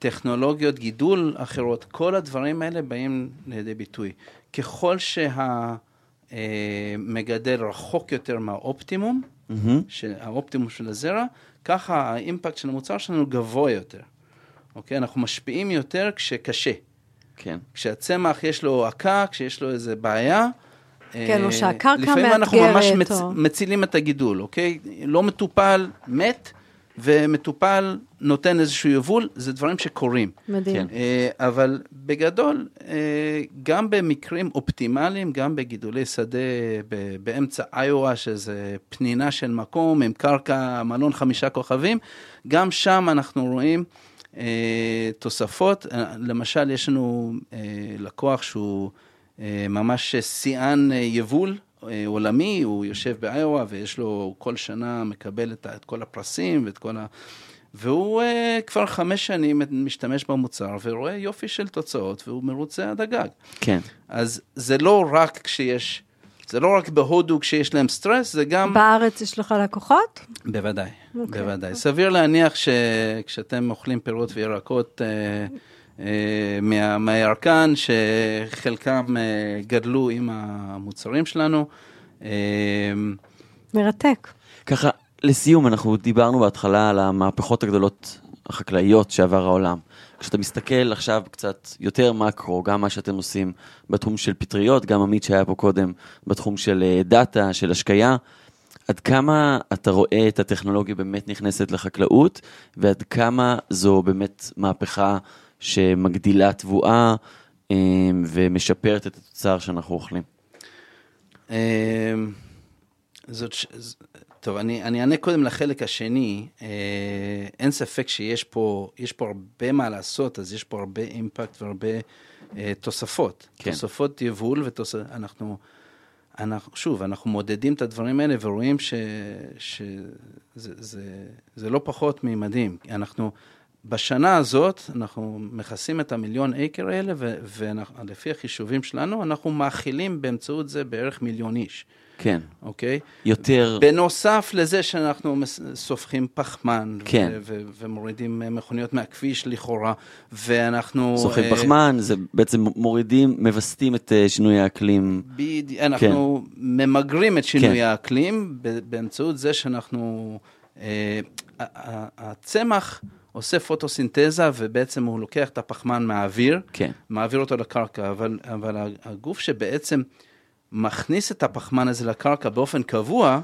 טכנולוגיות גידול אחרות, כל הדברים האלה באים לידי ביטוי. ככל שהמגדל רחוק יותר מהאופטימום, mm-hmm. האופטימום של הזרע, ככה האימפקט של המוצר שלנו גבוה יותר. אוקיי? אנחנו משפיעים יותר כשקשה. כן. כשהצמח יש לו עקה, כשיש לו איזה בעיה, כן, או שהקרקע מאתגרת. לפעמים אנחנו ממש מצ... מצילים את הגידול, אוקיי? לא מטופל, מת, ומטופל נותן איזשהו יבול, זה דברים שקורים. מדהים. כן. אבל בגדול, אה, גם במקרים אופטימליים, גם בגידולי שדה באמצע איואה, שזה פנינה של מקום עם קרקע, מלון חמישה כוכבים, גם שם אנחנו רואים אה, תוספות. למשל, יש לנו אה, לקוח שהוא... אה, ממש שיאן אה, יבול אה, עולמי, הוא יושב באיואה ויש לו כל שנה מקבל את, את כל הפרסים ואת כל ה... והוא uh, כבר חמש שנים משתמש במוצר ורואה יופי של תוצאות והוא מרוצה עד הגג. כן. אז זה לא רק כשיש, זה לא רק בהודו כשיש להם סטרס, זה גם... בארץ יש לך לקוחות? בוודאי, okay. אוקיי. בוודאי. סביר להניח שכשאתם אוכלים פירות וירקות... Uh, אה, מה, מהירקן, שחלקם אה, גדלו עם המוצרים שלנו. אה, מרתק. ככה, לסיום, אנחנו דיברנו בהתחלה על המהפכות הגדולות החקלאיות שעבר העולם. כשאתה מסתכל עכשיו קצת יותר מקרו, גם מה שאתם עושים בתחום של פטריות, גם עמית שהיה פה קודם בתחום של דאטה, של השקיה, עד כמה אתה רואה את הטכנולוגיה באמת נכנסת לחקלאות, ועד כמה זו באמת מהפכה שמגדילה תבואה אמ, ומשפרת את התוצר שאנחנו אוכלים. אמ, זאת, טוב, אני, אני אענה קודם לחלק השני. אה, אין ספק שיש פה, פה הרבה מה לעשות, אז יש פה הרבה אימפקט והרבה אה, תוספות. כן. תוספות יבול ותוספות, אנחנו, אנחנו, שוב, אנחנו מודדים את הדברים האלה ורואים שזה זה, זה, זה לא פחות ממדהים. אנחנו, בשנה הזאת אנחנו מכסים את המיליון אקר האלה, ולפי החישובים שלנו, אנחנו מאכילים באמצעות זה בערך מיליון איש. כן. אוקיי? יותר... בנוסף לזה שאנחנו סופחים פחמן, כן. ומורידים מכוניות מהכביש לכאורה, ואנחנו... סופחים uh, פחמן, זה בעצם מורידים, מווסתים את uh, שינוי האקלים. בדיוק, אנחנו כן. ממגרים את שינוי כן. האקלים באמצעות זה שאנחנו... Uh, הצמח... עושה פוטוסינתזה, ובעצם הוא לוקח את הפחמן מהאוויר, כן. מעביר אותו לקרקע, אבל, אבל הגוף שבעצם מכניס את הפחמן הזה לקרקע באופן קבוע,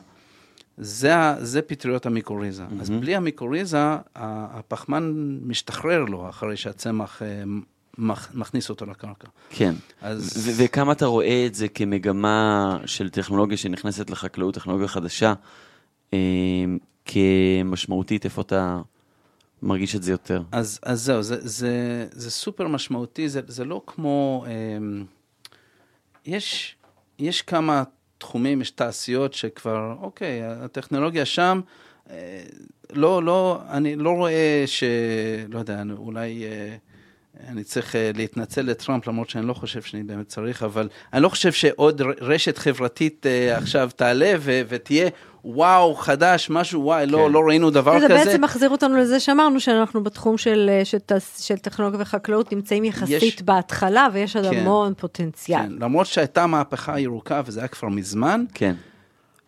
זה, זה פטריות המיקוריזה. Mm-hmm. אז בלי המיקוריזה, הפחמן משתחרר לו אחרי שהצמח אה, מכניס אותו לקרקע. כן, אז... ו- וכמה אתה רואה את זה כמגמה של טכנולוגיה שנכנסת לחקלאות, טכנולוגיה חדשה, אה, כמשמעותית, איפה אתה... מרגיש את זה יותר. אז, אז זהו, זה, זה, זה סופר משמעותי, זה, זה לא כמו... אה, יש, יש כמה תחומים, יש תעשיות שכבר, אוקיי, הטכנולוגיה שם, אה, לא, לא, אני לא רואה ש... לא יודע, אולי... אה, אני צריך אה, להתנצל לטראמפ, למרות שאני לא חושב שאני באמת צריך, אבל אני לא חושב שעוד רשת חברתית עכשיו תעלה ותהיה וואו, חדש, משהו, וואי, לא, כן. לא, לא ראינו דבר זה כזה. זה בעצם מחזיר אותנו לזה שאמרנו שאנחנו בתחום של, של, של טכנולוגיה וחקלאות נמצאים יחסית יש, בהתחלה, ויש עוד כן, המון פוטנציאל. כן, למרות שהייתה מהפכה ירוקה, וזה היה כבר מזמן, כן.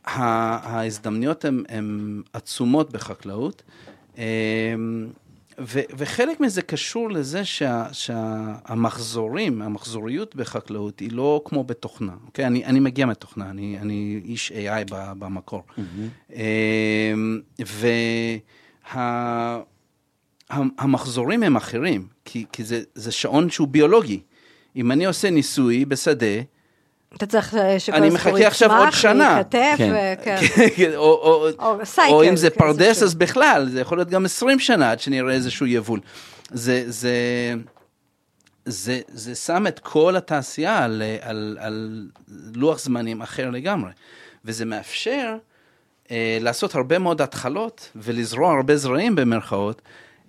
ההזדמנויות הן עצומות בחקלאות. אמ, ו- וחלק מזה קשור לזה שה- שהמחזורים, המחזוריות בחקלאות היא לא כמו בתוכנה. אוקיי? אני, אני מגיע מתוכנה, אני, אני איש AI במקור. Mm-hmm. והמחזורים וה- הם אחרים, כי, כי זה, זה שעון שהוא ביולוגי. אם אני עושה ניסוי בשדה, אתה צריך שכל אני מחכה עכשיו עוד שנה. להיכתב, כן. כן. כן. או, או, או, סייקל, או אם זה פרדס, אז בכלל, זה יכול להיות גם 20 שנה עד שנראה איזשהו יבול. זה, זה, זה, זה שם את כל התעשייה על, על, על לוח זמנים אחר לגמרי, וזה מאפשר אה, לעשות הרבה מאוד התחלות ולזרוע הרבה זרעים במרכאות.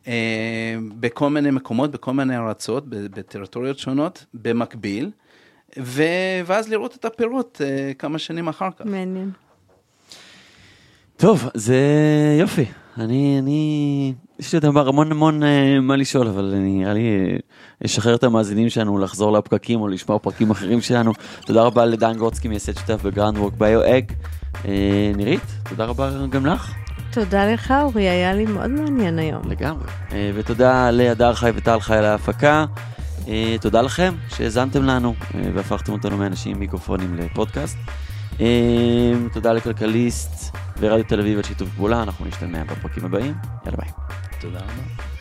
אה, בכל מיני מקומות, בכל מיני ארצות, בטריטוריות שונות, במקביל, ו... ואז לראות את הפירות uh, כמה שנים אחר כך. מעניין. טוב, זה יופי. אני, אני, יש לי עוד המון המון uh, מה לשאול, אבל נראה לי uh, אשחרר את המאזינים שלנו לחזור לפקקים או לשמוע פרקים אחרים שלנו. תודה רבה לדן גרוצקי, מייסד שותף ב Groundwork BioAg. Uh, נירית, תודה רבה גם לך. תודה לך, אורי, היה לי מאוד מעניין היום. לגמרי. Uh, ותודה להדר חי וטל חי על ההפקה. אה, תודה לכם שהאזנתם לנו אה, והפכתם אותנו מאנשים עם מיקרופונים לפודקאסט. אה, תודה לכלכליסט ורדיו תל אביב על שיתוף פעולה, אנחנו נשתמע בפרקים הבאים. יאללה ביי. תודה רבה.